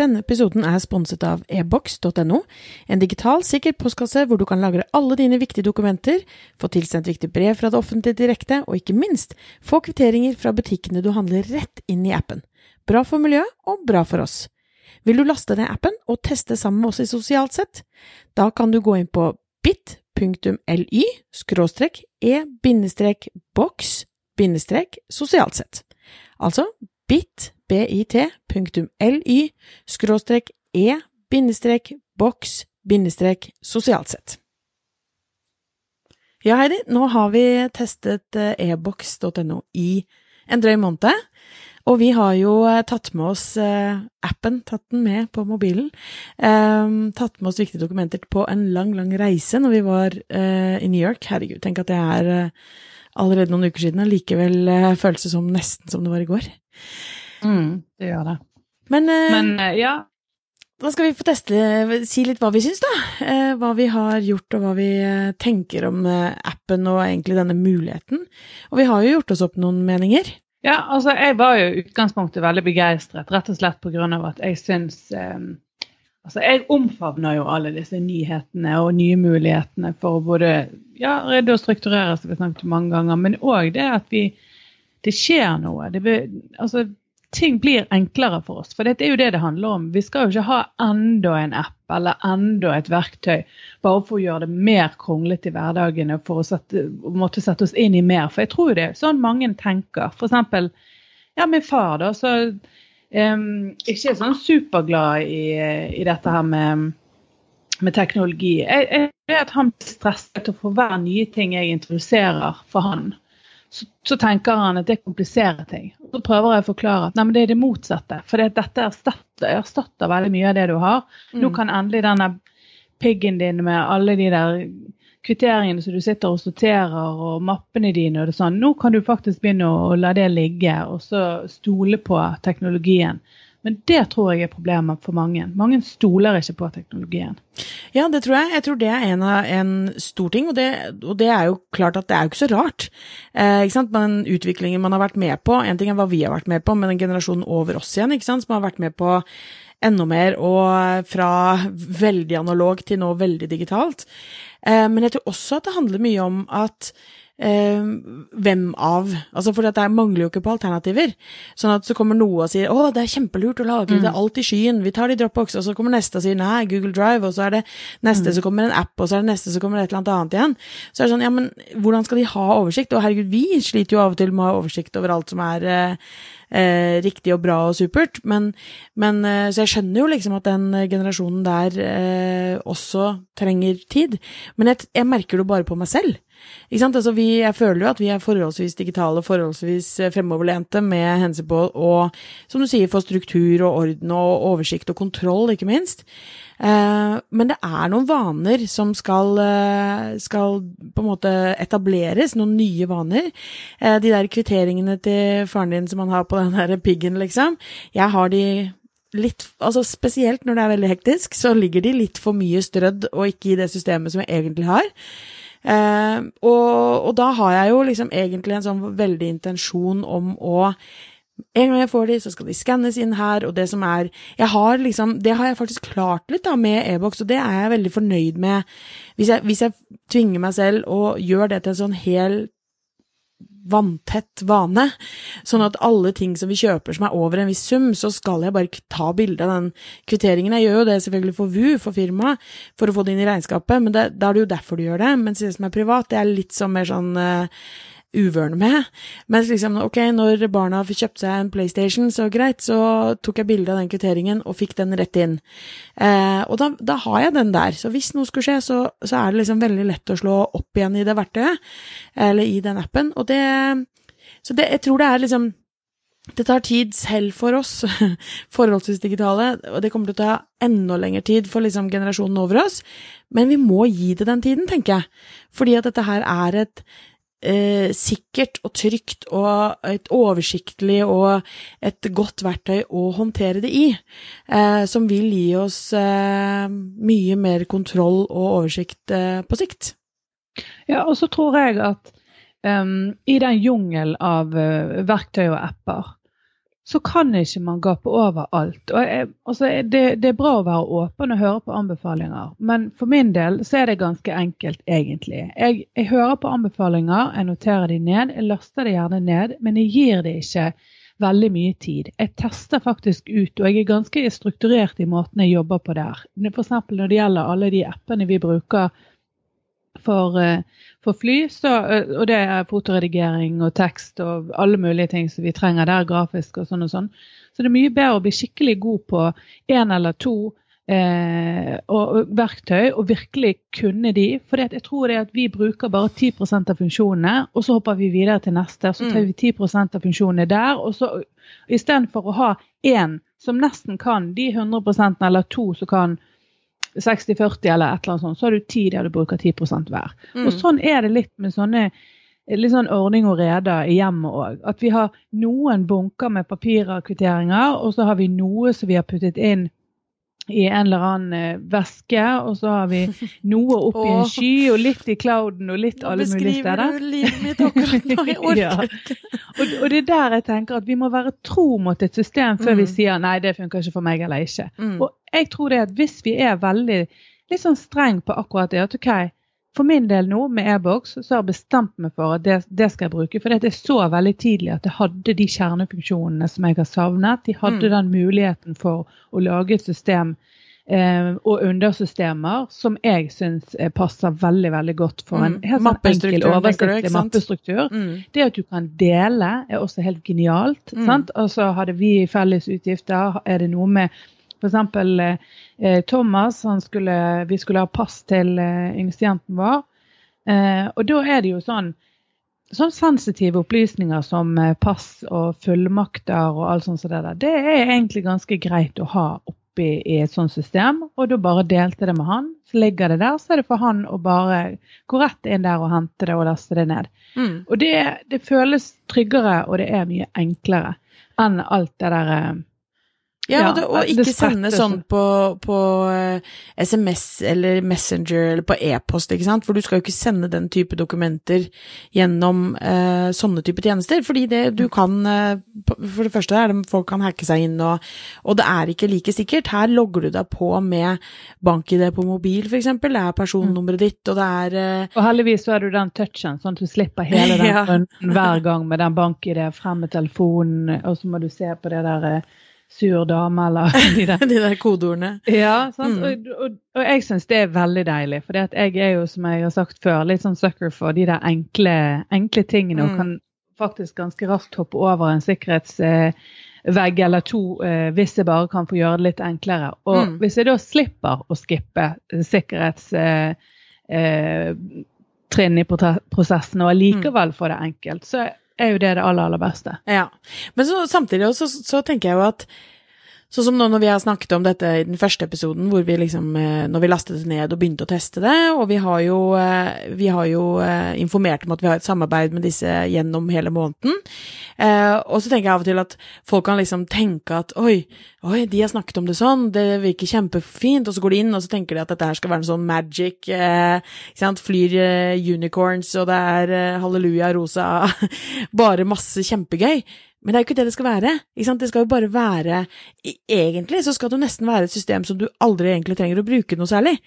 Denne episoden er sponset av ebox.no, en digital, sikker postkasse hvor du kan lagre alle dine viktige dokumenter, få tilsendt viktige brev fra det offentlige direkte, og ikke minst få kvitteringer fra butikkene du handler rett inn i appen. Bra for miljøet og bra for oss. Vil du laste ned appen og teste sammen med oss i Sosialt sett? Da kan du gå inn på bit.ly e-boks sosialt sett. Altså bit.ly skråstrek e bindestrek boks bindestrek sosialt sett. Ja, Heidi, nå har vi testet eh, eboks.no i en drøy måned. Og vi har jo eh, tatt med oss eh, appen, tatt den med på mobilen. tatt med oss viktige dokumenter på en lang, lang reise når vi var i New York. Herregud, tenk at det er allerede noen uker siden, likevel føles det som nesten som det var i går. Mm, det gjør det. Men, eh, Men eh, ja. Da skal vi få teste, si litt hva vi syns, da. Eh, hva vi har gjort, og hva vi tenker om appen og egentlig denne muligheten. Og vi har jo gjort oss opp noen meninger. Ja, altså jeg var jo i utgangspunktet veldig begeistret, rett og slett pga. at jeg syns eh, Altså jeg omfavner jo alle disse nyhetene og nye mulighetene for å både ja, redde og strukturere, som vi har snakket om mange ganger, men òg det at vi Det skjer noe. Det, altså, ting blir enklere for oss. For det er jo det det handler om. Vi skal jo ikke ha enda en app eller enda et verktøy bare for å gjøre det mer kronglete i hverdagen og for å sette, måtte sette oss inn i mer. For jeg tror det er sånn mange tenker. For eksempel, ja, min far, da, så um, ikke er sånn superglad i, i dette her med, med teknologi. Jeg, jeg vet han blir stresset for hver nye ting jeg introduserer for han så, så, tenker han at det kompliserer ting. Så prøver jeg å forklare at nei, men det er det motsatte. For dette erstatter, erstatter, veldig mye av det du har. Mm. Nå kan endelig denne piggen din med alle de der kvitteringene som du sitter og sorterer, og mappene dine og det sånn, nå kan du faktisk begynne å, å la det ligge, og så stole på teknologien. Men det tror jeg er problemet for mange. Mange stoler ikke på teknologien. Ja, det tror jeg. Jeg tror det er en, en stor ting, og det, og det, er jo klart at det er jo ikke så rart. Eh, ikke sant? Men utviklingen man har vært med på, en ting er hva vi har vært med på, men den generasjonen over oss igjen, ikke sant, som har vært med på enda mer, og fra veldig analog til nå veldig digitalt. Eh, men jeg tror også at det handler mye om at hvem av Altså, for det mangler jo ikke på alternativer. Sånn at så kommer noe og sier 'Å, det er kjempelurt å lagre mm. det alt i skyen', vi tar det i Dropbox', og så kommer neste og sier 'Nei, Google Drive', og så er det neste mm. så kommer en app, og så er det neste så kommer et eller annet annet igjen. Så er det sånn, ja, men hvordan skal de ha oversikt? Og herregud, vi sliter jo av og til med å ha oversikt over alt som er eh, eh, riktig og bra og supert. Men, men, eh, så jeg skjønner jo liksom at den generasjonen der eh, også trenger tid. Men jeg, jeg merker det bare på meg selv. Ikke sant? Altså, vi, jeg føler jo at vi er forholdsvis digitale, forholdsvis eh, fremoverlente med hensyn på å, som du sier, få struktur og orden og oversikt og kontroll, ikke minst. Eh, men det er noen vaner som skal, eh, skal, på en måte etableres, noen nye vaner. Eh, de der kvitteringene til faren din som han har på den der piggen, liksom. Jeg har de litt Altså spesielt når det er veldig hektisk, så ligger de litt for mye strødd og ikke i det systemet som jeg egentlig har. Eh, og, og, da har jeg jo liksom egentlig en sånn veldig intensjon om å en gang jeg får de, så skal de skannes inn her, og det som er Jeg har liksom Det har jeg faktisk klart litt da med e-boks, og det er jeg veldig fornøyd med. Hvis jeg, hvis jeg tvinger meg selv og gjør det til en sånn hel vanntett vane, sånn at alle ting som vi kjøper som er over en viss sum, så skal jeg bare ta bilde av den kvitteringen. Jeg gjør jo det selvfølgelig for VU, for firmaet, for å få det inn i regnskapet, men det, da er det jo derfor du gjør det. Mens det som er privat, det er litt sånn mer sånn uvørne med. Mens liksom, ok, når barna fikk kjøpt seg en PlayStation, så greit, så tok jeg bilde av den kvitteringen og fikk den rett inn. Eh, og da, da, har jeg den der. Så hvis noe skulle skje, så, så, er det liksom veldig lett å slå opp igjen i det verktøyet, eller i den appen. Og det Så det, jeg tror det er liksom det tar tid selv for oss, forholdsvis digitale, og det kommer til å ta enda lengre tid for liksom generasjonen over oss, men vi må gi det den tiden, tenker jeg. Fordi at dette her er et eh, sikkert og trygt og et oversiktlig og et godt verktøy å håndtere det i, eh, som vil gi oss eh, mye mer kontroll og oversikt eh, på sikt. Ja, og så tror jeg at um, i den jungel av uh, verktøy og apper, så kan ikke man gape over alt. Og jeg, altså, det, det, er bra å være åpen og høre på anbefalinger, men for min del så er det ganske enkelt, egentlig. Jeg, jeg hører på anbefalinger, jeg noterer de ned, jeg laster de gjerne ned, men jeg gir det ikke veldig mye tid. Jeg tester faktisk ut, og jeg er ganske strukturert i måten jeg jobber på der. F.eks. når det gjelder alle de appene vi bruker for, eh, for fly, så, eh, og det er fotoredigering og tekst og alle mulige ting som vi trenger der, grafisk og sånn og sånn. Så det er mye bedre å bli skikkelig god på én eller to eh, og, og, verktøy og virkelig kunne de. For jeg tror det er at vi bruker bare 10% av funksjonene, og så hopper vi videre til neste. Så tar mm. vi 10% av funksjonene der. og så Istedenfor å ha én som nesten kan de 100% eller to som kan 60-40 eller et eller annet sånt, så har du ti der du bruker 10% hver. Mm. Og sånn er det litt med sånne litt sånn ordning og rede i hjemmet òg. At vi har noen bunker med papirer, og kvitteringer, og så har vi noe som vi har puttet inn i en eller annen veske, og så har vi noe oppi en sky, og litt i clouden, og litt alle mulige steder. Nå beskriver du livet mitt akkurat nå, jeg orker ikke. og, og, det er der jeg tenker at vi må være tro mot et system før mm. vi sier nei, det funker ikke for meg eller ikke. Mm. Og jeg tror det at hvis vi er veldig litt sånn streng på akkurat det, at OK, for min del nå, med e-boks, så har jeg bestemt meg for at det, det skal jeg bruke. For det er så veldig tidlig at det hadde de kjernefunksjonene som jeg har savnet. De hadde mm. den muligheten for å lage et system eh, og undersystemer som jeg syns eh, passer veldig veldig godt for en mm. helt sånn enkel, oversiktlig mappestruktur. Mm. Det at du kan dele, er også helt genialt. Mm. Og så hadde vi felles utgifter. Er det noe med F.eks. Eh, Thomas, skulle, vi skulle ha pass til eh, yngstejenten vår. Eh, og da er det jo sånn sånn sensitive opplysninger som eh, pass og fullmakter og alt sånt som det der, det er egentlig ganske greit å ha oppi i et sånt system. Og da bare delte det med han. Så ligger det der, så er det for han å bare gå rett inn der og hente det og laste det ned. Mm. Og det, det, føles tryggere, og det er mye enklere enn alt det der eh, ja, og, det, og ikke sende sånn på, på uh, eh, SMS eller Messenger eller på e-post, ikke sant, for du skal jo ikke sende den type dokumenter gjennom uh, sånne type tjenester, fordi det du kan uh, For det første er det folk kan hacke seg inn, og, og, det er ikke like sikkert. Her logger du deg på med bank-ID på mobil, eksempel, det er personnummeret ditt, og det er Og heldigvis så er du den touchen, sånn at du slipper hele den ja. hver gang med den bank-ID frem med telefonen, og så må du se på det der sur dame, eller de der, de der kodeordene. Ja, mm. og, og, og, jeg syns det er veldig deilig. For jeg er jo, som jeg har sagt før, litt sånn sucker for de der enkle, enkle tingene. Mm. Og kan faktisk ganske raskt hoppe over en sikkerhetsvegg eller to eh, hvis jeg bare kan få gjøre det litt enklere. Og mm. hvis jeg da slipper å skippe sikkerhetstrinn eh, eh, i prosessen og allikevel få det enkelt, så er jo det det aller, aller beste. Ja. Men så, samtidig også, så, så tenker jeg jo at Sånn som nå når vi har snakket om dette i den første episoden, hvor vi liksom, eh, når vi lastet det ned og begynte å teste det, og vi har jo, eh, vi har jo eh, informert om at vi har et samarbeid med disse gjennom hele måneden. Og så tenker jeg av og til at folk kan liksom tenke at oi, oi, de har snakket om det sånn, det virker kjempefint, og så går de inn og så tenker de at dette her skal være en sånn magic, flyr unicorns, og det er halleluja rosa, bare masse kjempegøy. Men det er jo ikke det det skal være. ikke sant? Det skal jo bare være Egentlig så skal det jo nesten være et system som du aldri egentlig trenger å bruke noe særlig.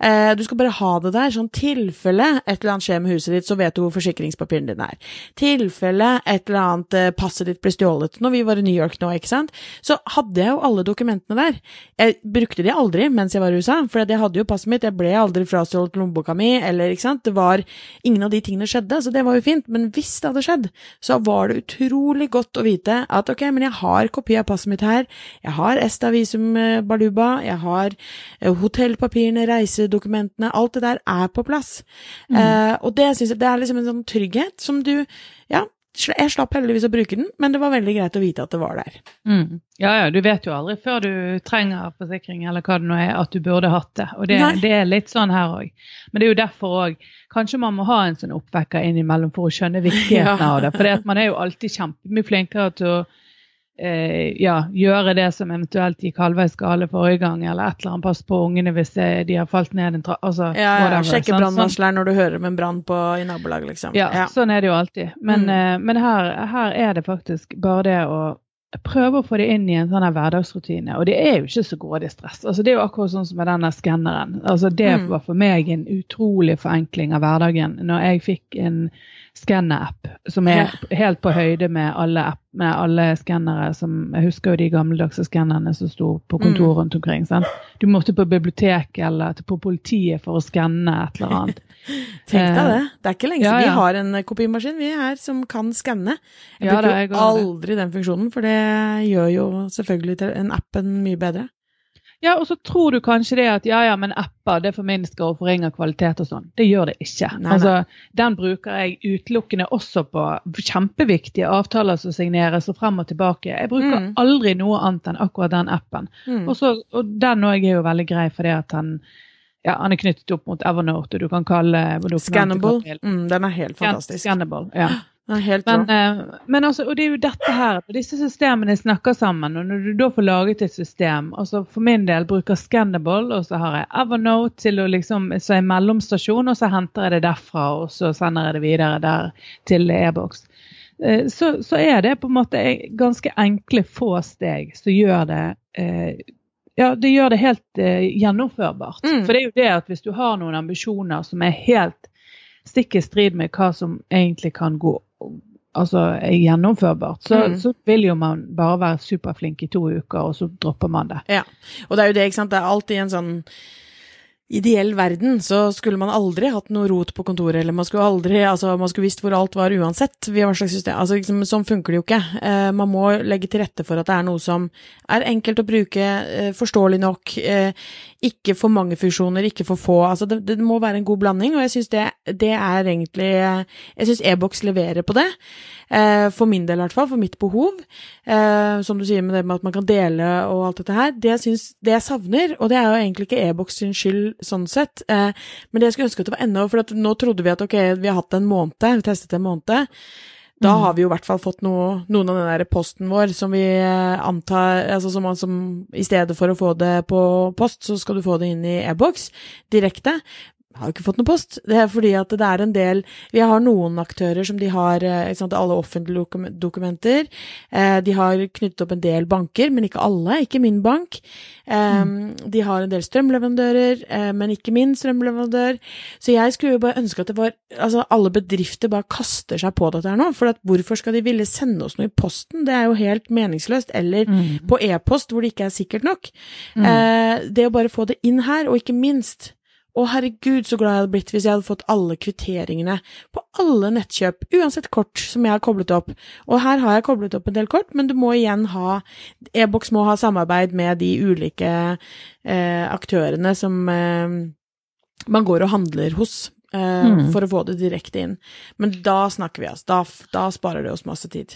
Eh, du skal bare ha det der, sånn tilfelle et eller annet skjer med huset ditt, så vet du hvor forsikringspapirene dine er. Tilfelle et eller annet eh, passet ditt ble stjålet. Når vi var i New York nå, ikke sant, så hadde jeg jo alle dokumentene der. Jeg brukte de aldri mens jeg var i USA, for jeg hadde jo passet mitt, jeg ble aldri frastjålet lommeboka mi, eller ikke sant, det var Ingen av de tingene skjedde, så det var jo fint, men hvis det hadde skjedd, så var det utrolig godt å å vite at ok, men jeg har kopi av passet mitt her, jeg har Esta Visum eh, Baluba, jeg har eh, hotellpapirene, reisedokumentene, alt det der er på plass. Mm. Uh, og det syns jeg det er liksom en sånn trygghet som du Ja, jeg slapp heldigvis å bruke den, men det var veldig greit å vite at det var der. Mm. Ja, ja, du vet jo aldri før du trenger forsikring eller hva det nå er, at du burde hatt det. Og det, det er litt sånn her òg. Men det er jo derfor òg Kanskje man må ha en sånn oppvekker innimellom for å skjønne viktigheten ja. av det. For man er jo alltid kjempemye flinkere til å eh, ja, gjøre det som eventuelt gikk halvveis gale forrige gang, eller et eller annet. Pass på ungene hvis de har falt ned en trapp. Altså, ja, ja, sjekke brannvarsleren når du hører om en brann i nabolaget, liksom. Ja, ja, sånn er det jo alltid. Men, mm. eh, men her, her, er det faktisk bare det å prøve å få det inn i en sånn her hverdagsrutine. Og det er jo ikke så grådig stress. Altså, det er jo akkurat sånn som med denne skanneren. Altså, det Mm. var for meg en utrolig forenkling av hverdagen når jeg fikk en skanner-app som er helt på høyde med alle, app, med alle skannere som Jeg husker jo de gammeldagse skannerne som sto på kontor rundt omkring. Sant? Du måtte på biblioteket eller på politiet for å skanne et eller annet. Tenk deg det. Det er ikke lenge ja, ja. vi har en kopimaskin vi her som kan skanne. Jeg Ja, bruker da, jeg går det. aldri den funksjonen, for det gjør jo selvfølgelig en appen mye bedre. Ja, og så tror du kanskje det at ja, ja, men apper det forminsker og forringer kvalitet og sånn. Det gjør det ikke. Nei, nei. Altså, Den bruker jeg utelukkende også på kjempeviktige avtaler som signeres og frem og tilbake. Jeg bruker Mm. aldri noe annet enn akkurat den appen. Mm. Også, og den òg er jo veldig grei fordi at han, ja, han er knyttet opp mot Evernote, og du kan kalle Scannable. Mm, den er helt fantastisk. Scannable, ja. Er helt Men, rå. eh, men altså, og det er jo dette her, disse systemene snakker sammen, og når du da får laget et system altså For min del bruker Scandable, og så har jeg Evernote til å liksom, så en mellomstasjon, og så henter jeg det derfra, og så sender jeg det videre der til e-boks. Eh, Så, så er det på en måte ganske enkle, få steg som gjør det eh, ja, det gjør det helt gjennomførbart. Mm. For det er jo det at hvis du har noen ambisjoner som er helt stikk i strid med hva som egentlig kan gå altså er gjennomførbart, så, Mm. så vil jo man bare være superflink i to uker, og så dropper man det. Ja. Og det er jo det, ikke sant. Det er alltid en sånn ideell verden, så skulle man aldri hatt noe rot på kontoret, eller man skulle aldri Altså, man skulle visst hvor alt var uansett, via hva slags system. Altså, liksom, sånn funker det jo ikke. Eh, man må legge til rette for at det er noe som er enkelt å bruke, eh, forståelig nok, eh, ikke for mange funksjoner, ikke for få. Altså, det, det må være en god blanding, og jeg syns det, det er egentlig Jeg syns e-boks leverer på det. Eh, for min del, i hvert fall. For mitt behov. Eh, som du sier med det med at man kan dele og alt dette her. Det jeg, synes, det jeg savner, og det er jo egentlig ikke e-boks sin skyld sånn sett, eh, men det jeg skulle ønske at det var enda For at nå trodde vi at ok, vi har hatt en måned, vi testet en måned. Da har vi jo i hvert fall fått noe, noen av den der posten vår som vi eh, antar altså som, som I stedet for å få det på post, så skal du få det inn i e-boks direkte. Har jo ikke fått noe post. Det er fordi at det er en del Vi har noen aktører som de har eh, sant, alle offentlige dokumenter. Eh, de har knyttet opp en del banker, men ikke alle. Ikke min bank. Eh, De har en del strømleverandører, eh, men ikke min strømleverandør. Så jeg skulle jo bare ønske at det var Altså, alle bedrifter bare kaster seg på dette her nå. For at hvorfor skal de ville sende oss noe i posten? Det er jo helt meningsløst. Eller på e-post, hvor det ikke er sikkert nok. Mm. det å bare få det inn her, og ikke minst å herregud, så glad jeg hadde blitt hvis jeg hadde fått alle kvitteringene på alle nettkjøp, uansett kort som jeg har koblet opp. Og her har jeg koblet opp en del kort, men du må igjen ha E-boks må ha samarbeid med de ulike eh, aktørene som eh, man går og handler hos. eh, Mm. For å få det direkte inn. Men da snakker vi, altså. Da, da sparer det oss masse tid.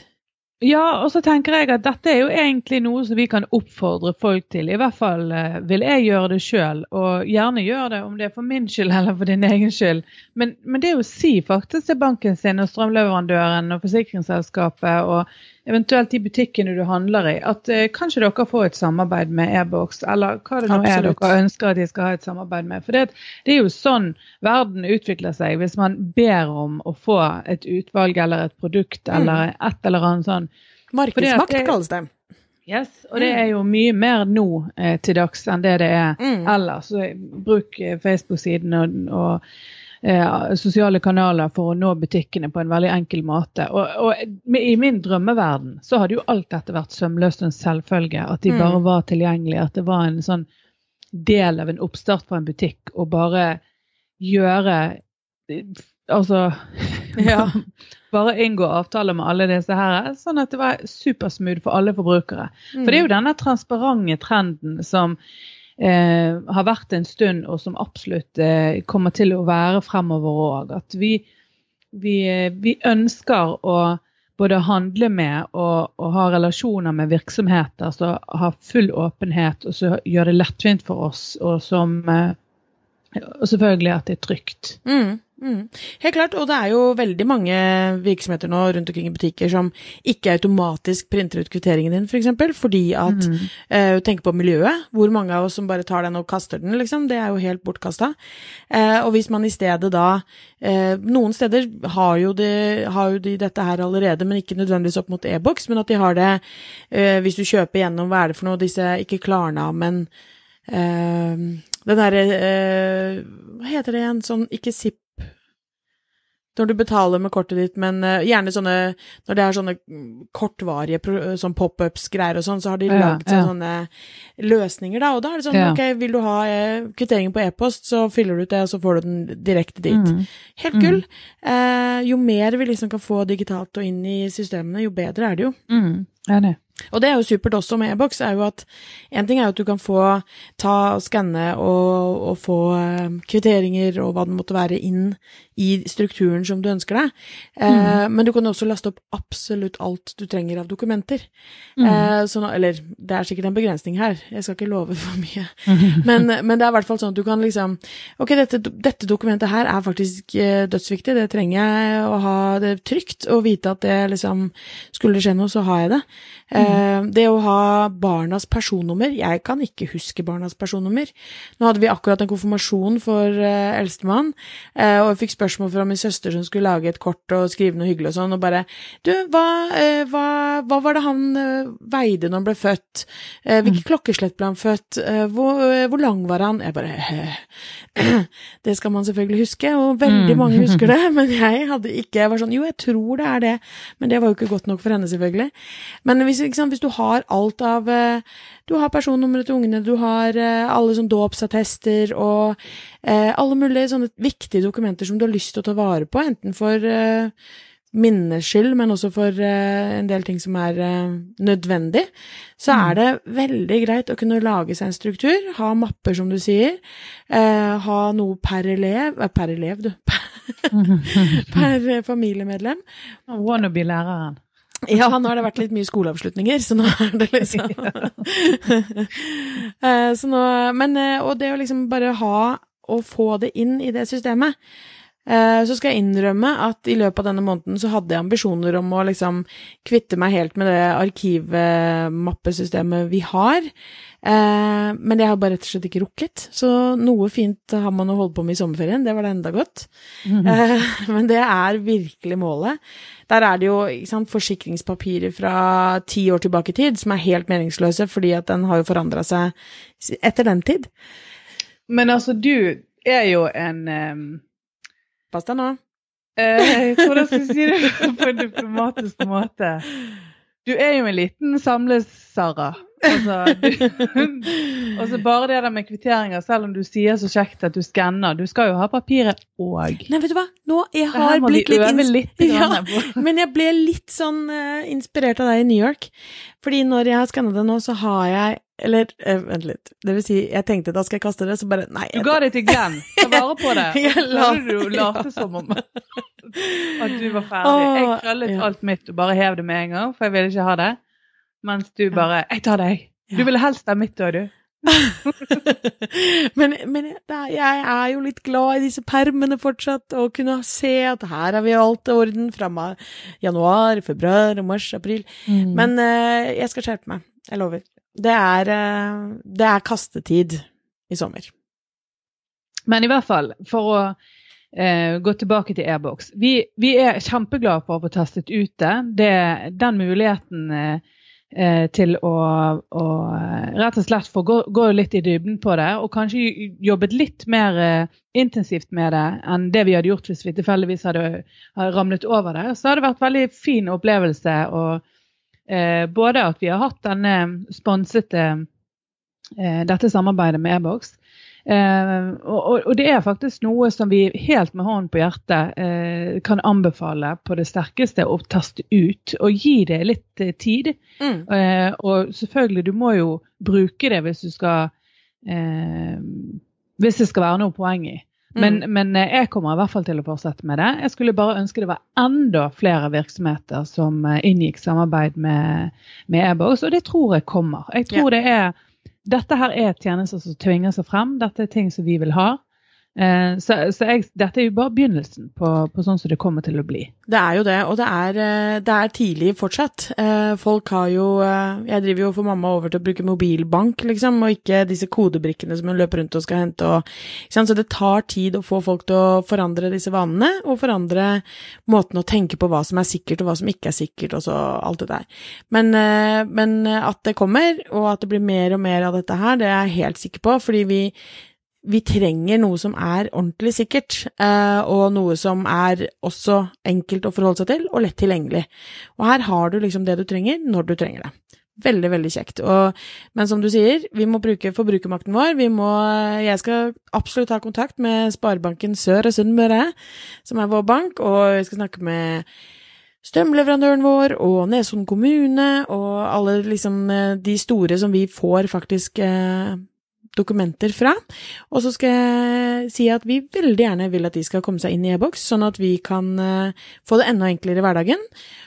Ja, og så tenker jeg at dette er jo egentlig noe som vi kan oppfordre folk til. I hvert fall eh, vil jeg gjøre det sjøl, og gjerne gjøre det om det er for min skyld eller for din egen skyld. Men, men det å si faktisk til banken sin og strømleverandøren og forsikringsselskapet og eventuelt de butikkene du handler i, at eh, kanskje dere får et samarbeid med e-boks, eller hva det nå er dere ønsker at de skal ha et samarbeid med. For det, det er jo sånn verden utvikler seg. Hvis man ber om å få et utvalg eller et produkt eller et eller annet sånn Markedsmakt kalles det. Yes, og det er jo mye mer nå eh, til dags enn det det er Mm. ellers. Så bruk eh, Facebook-siden og, og sosiale kanaler for å nå butikkene på en veldig enkel måte. Og, og i min drømmeverden så hadde jo alt dette vært sømløst og en selvfølge. At de Mm. bare var tilgjengelige. At det var en sånn del av en oppstart for en butikk å bare gjøre Altså Ja. bare inngå avtaler med alle disse her, sånn at det var supersmooth for alle forbrukere. For Mm. det er jo denne transparente trenden som eh, har vært en stund, og som absolutt eh, kommer til å være fremover òg. At vi, vi, eh, vi ønsker å både handle med og, og ha relasjoner med virksomheter som har full åpenhet, og som gjør det lettvint for oss, og som eh, Og selvfølgelig at det er trygt. Mm, mm. Helt klart, og det er jo veldig mange virksomheter nå rundt omkring i butikker som ikke automatisk printer ut kvitteringen din, f.eks., for eksempel, fordi at Mm. eh, Tenk på miljøet. Hvor mange av oss som bare tar den og kaster den, liksom. Det er jo helt bortkasta. Eh, og hvis man i stedet da eh, Noen steder har jo, de, har jo de dette her allerede, men ikke nødvendigvis opp mot e-boks, men at de har det eh, hvis du kjøper gjennom, hva er det for noe, disse ikke Klarna, men eh, den derre eh, Hva heter det igjen? Sånn, ikke Zipp Når du betaler med kortet ditt, men eh, gjerne sånne Når det er sånne mm, kortvarige sånn pop-ups-greier og sånn, så har de Ja, lagd ja. sånne løsninger, da. Og da er det sånn, Ja. ok, vil du ha eh, kvitteringen på e-post, så fyller du ut det, og så får du den direkte dit. Mm. Helt gull. Eh, jo mer vi liksom kan få digitalt og inn i systemene, jo bedre er det jo. Mm. Enig. Og det er jo supert også med e-boks, er jo at en ting er jo at du kan få ta skanne og, og få eh, kvitteringer og hva det måtte være inn i strukturen som du ønsker deg, eh, men du kan også laste opp absolutt alt du trenger av dokumenter. Mm. Eh, sånn, eller det er sikkert en begrensning her, jeg skal ikke love for mye, men, men det er i hvert fall sånn at du kan liksom Ok, dette, dette dokumentet her er faktisk eh, dødsviktig, det trenger jeg å ha det trygt, og vite at det liksom Skulle det skje noe, så har jeg det. Eh, det å ha barnas personnummer Jeg kan ikke huske barnas personnummer. Nå hadde vi akkurat en konfirmasjon for eldstemann, og jeg fikk spørsmål fra min søster som skulle lage et kort og skrive noe hyggelig og sånn, og bare Du, hva, eh, hva, hva var det han eh, veide når han ble født? Eh, hvilket klokkeslett ble han født? Hvor, hvor lang var han? Jeg bare Det skal man selvfølgelig huske, og veldig Mm. mange husker det, men jeg hadde ikke Jeg var sånn Jo, jeg tror det er det, men det var jo ikke godt nok for henne, selvfølgelig. Men hvis, sant, hvis du har alt av Du har personnummeret til ungene, du har alle sånn dåpsattester og alle mulige sånne viktige dokumenter som du har lyst til å ta vare på, enten for eh, minnes skyld, men også for eh, en del ting som er eh, nødvendig, så er det veldig greit å kunne lage seg en struktur, ha mapper, som du sier, eh, ha noe per elev eh, Per elev, du. per eh, familiemedlem. Wannabe-læreren. Ja, nå har det vært litt mye skoleavslutninger, så nå er det liksom Eh, Så nå Men eh, Og det å liksom bare ha og få det inn i det systemet. Eh, Så skal jeg innrømme at i løpet av denne måneden så hadde jeg ambisjoner om å liksom kvitte meg helt med det arkivmappesystemet vi har. Eh, Men det har bare rett og slett ikke rukket. Så noe fint har man å holde på med i sommerferien. Det var det enda godt. Eh, Men det er virkelig målet. Der er det jo sant, forsikringspapirer fra ti år tilbake i tid som er helt meningsløse, fordi at den har jo forandra seg etter den tid. Men altså, du er jo en um, Pass deg nå. eh, Hvordan skal jeg si det på en diplomatisk måte? Du er jo en liten samles-Sara. Altså, og så bare det der med kvitteringer, selv om du sier så kjekt at du skanner, du skal jo ha papiret òg. Nei, vet du hva? Nå, jeg har blitt litt, ins- litt Ja. Men jeg ble litt sånn uh, inspirert av deg i New York. Fordi når jeg har skanna det nå, så har jeg Eller eh, vent litt. Det vil si, jeg tenkte da skal jeg kaste det, så bare Nei. Du ga det til Glenn. Ta vare på det. Jeg Og så du late som om at du var ferdig. Jeg krøllet ja. alt mitt og bare hev det med en gang, for jeg ville ikke ha det. Mens du bare Jeg tar deg. Du ville helst ha mitt òg, du. men men jeg er jo litt glad i disse permene fortsatt, og kunne se at her har vi alt i orden fra januar, februar, mars, april. Mm. Men uh, jeg skal skjerpe meg. Jeg lover. Det er, uh, det er kastetid i sommer. Men i hvert fall, for å uh, gå tilbake til e-boks. Vi, vi er kjempeglade for å få testet ut det. det den muligheten til å, å eh, rett og slett få gå, gå litt i dybden på det, og kanskje jobbet litt mer eh, intensivt med det enn det vi hadde gjort hvis vi tilfeldigvis hadde, hadde ramlet over det, så det vært veldig fin opplevelse. og eh, både at vi har hatt denne sponsete eh, dette samarbeidet med Eh, og, og- og det er faktisk noe som vi helt med hånden på hjertet eh, kan anbefale på det sterkeste å teste ut. Og gi det litt eh, tid. Mm. Eh, og selvfølgelig, du må jo bruke det hvis du skal eh, Hvis det skal være noe poeng i. Men, men eh, jeg kommer i hvert fall til å fortsette med det. Jeg skulle bare ønske det var enda flere virksomheter som eh, inngikk samarbeid med, med e-boks, og det tror jeg kommer. Jeg tror det er dette her er tjenester som tvinger seg frem. Dette er ting som vi vil ha. Eh, så, så jeg, dette er jo bare begynnelsen på, på, sånn som det kommer til å bli. Det er jo det, og det er, eh, det er tidlig fortsatt. Eh, folk har jo Jeg driver jo for mamma over til å bruke mobilbank, liksom, og ikke disse kodebrikkene som hun løper rundt og skal hente og Så det tar tid å få folk til å forandre disse vanene, og forandre måten å tenke på hva som er sikkert og hva som ikke er sikkert, og så alt det der. Men, men at det kommer, og at det blir mer og mer av dette her, det er jeg helt sikker på, fordi vi vi trenger noe som er ordentlig sikkert, eh, og noe som er også enkelt å forholde seg til, og lett tilgjengelig. Og her har du liksom det du trenger, når du trenger det. Veldig, veldig kjekt. Og, men som du sier, vi må bruke forbrukermakten vår. Vi må Jeg skal absolutt ha kontakt med Sparebanken Sør og Sunnmøre, som er vår bank, og jeg skal snakke med strømleverandøren vår og Nesodden kommune og alle liksom eh, de store som vi får faktisk eh, dokumenter fra. Og så skal jeg si at vi veldig gjerne vil at de skal komme seg inn i e-boks, sånn at vi kan uh, få det enda enklere i hverdagen.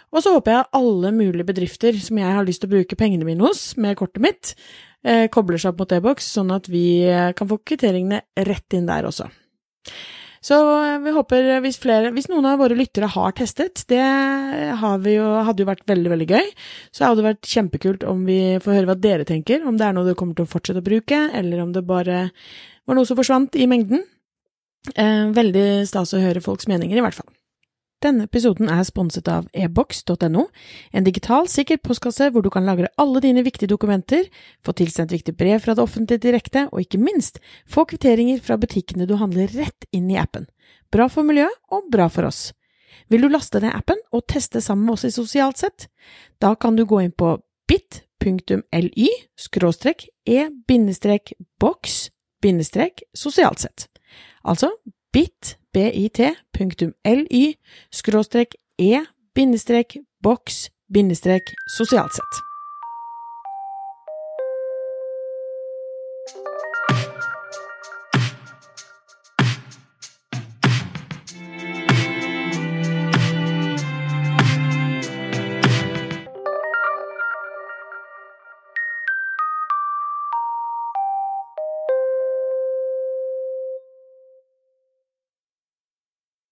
Og så håper jeg at alle mulige bedrifter som jeg har lyst til å bruke pengene mine hos med kortet mitt, uh, kobler seg opp mot e-boks, sånn at vi uh, kan få kvitteringene rett inn der også. Så eh, vi håper hvis, flere, hvis noen av våre lyttere har testet, det jo, hadde jo vært veldig, veldig gøy. Så hadde det vært kjempekult om vi får høre hva dere tenker, om det er noe dere kommer til å fortsette å bruke, eller om det bare var noe som forsvant i mengden. Eh, veldig stas å høre folks meninger, i hvert fall. Denne episoden er sponset av ebox.no, en digital, sikker postkasse hvor du kan lagre alle dine viktige dokumenter, få tilsendt viktige brev fra det offentlige direkte, og ikke minst få kvitteringer fra butikkene du handler rett inn i appen. Bra for miljøet og bra for oss. Vil du laste ned appen og teste sammen med oss i Sosialt sett? Da kan du gå inn på bit.ly e-boks sosialt sett. Altså bit bit.ly skråstrek e bindestrek boks bindestrek sosialt sett.